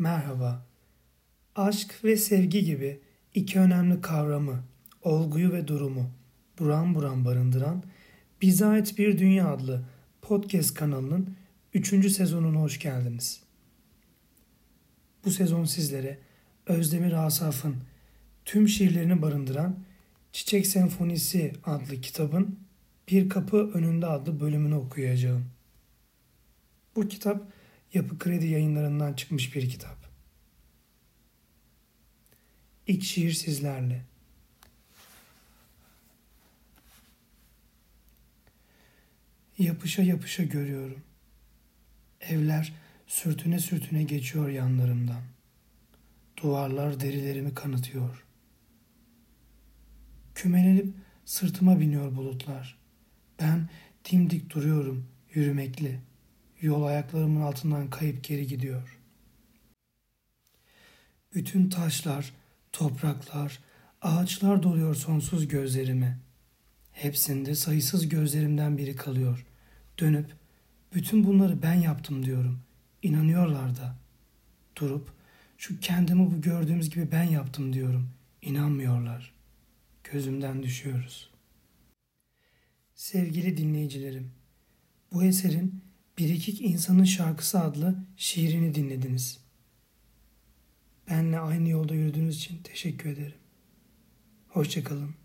Merhaba. Aşk ve sevgi gibi iki önemli kavramı, olguyu ve durumu buram buram barındıran Bize Ait Bir Dünya adlı podcast kanalının 3. sezonuna hoş geldiniz. Bu sezon sizlere Özdemir Asaf'ın tüm şiirlerini barındıran Çiçek Senfonisi adlı kitabın Bir Kapı Önünde adlı bölümünü okuyacağım. Bu kitap Yapı Kredi yayınlarından çıkmış bir kitap. İlk şiir sizlerle. Yapışa yapışa görüyorum. Evler sürtüne sürtüne geçiyor yanlarımdan. Duvarlar derilerimi kanıtıyor. Kümelenip sırtıma biniyor bulutlar. Ben dimdik duruyorum yürümekli. Yol ayaklarımın altından kayıp geri gidiyor. Bütün taşlar, topraklar, ağaçlar doluyor sonsuz gözlerime. Hepsinde sayısız gözlerimden biri kalıyor. Dönüp bütün bunları ben yaptım diyorum. İnanıyorlar da. Durup şu kendimi bu gördüğümüz gibi ben yaptım diyorum. İnanmıyorlar. Gözümden düşüyoruz. Sevgili dinleyicilerim, bu eserin Birikik İnsanın Şarkısı adlı şiirini dinlediniz. Benle aynı yolda yürüdüğünüz için teşekkür ederim. Hoşçakalın.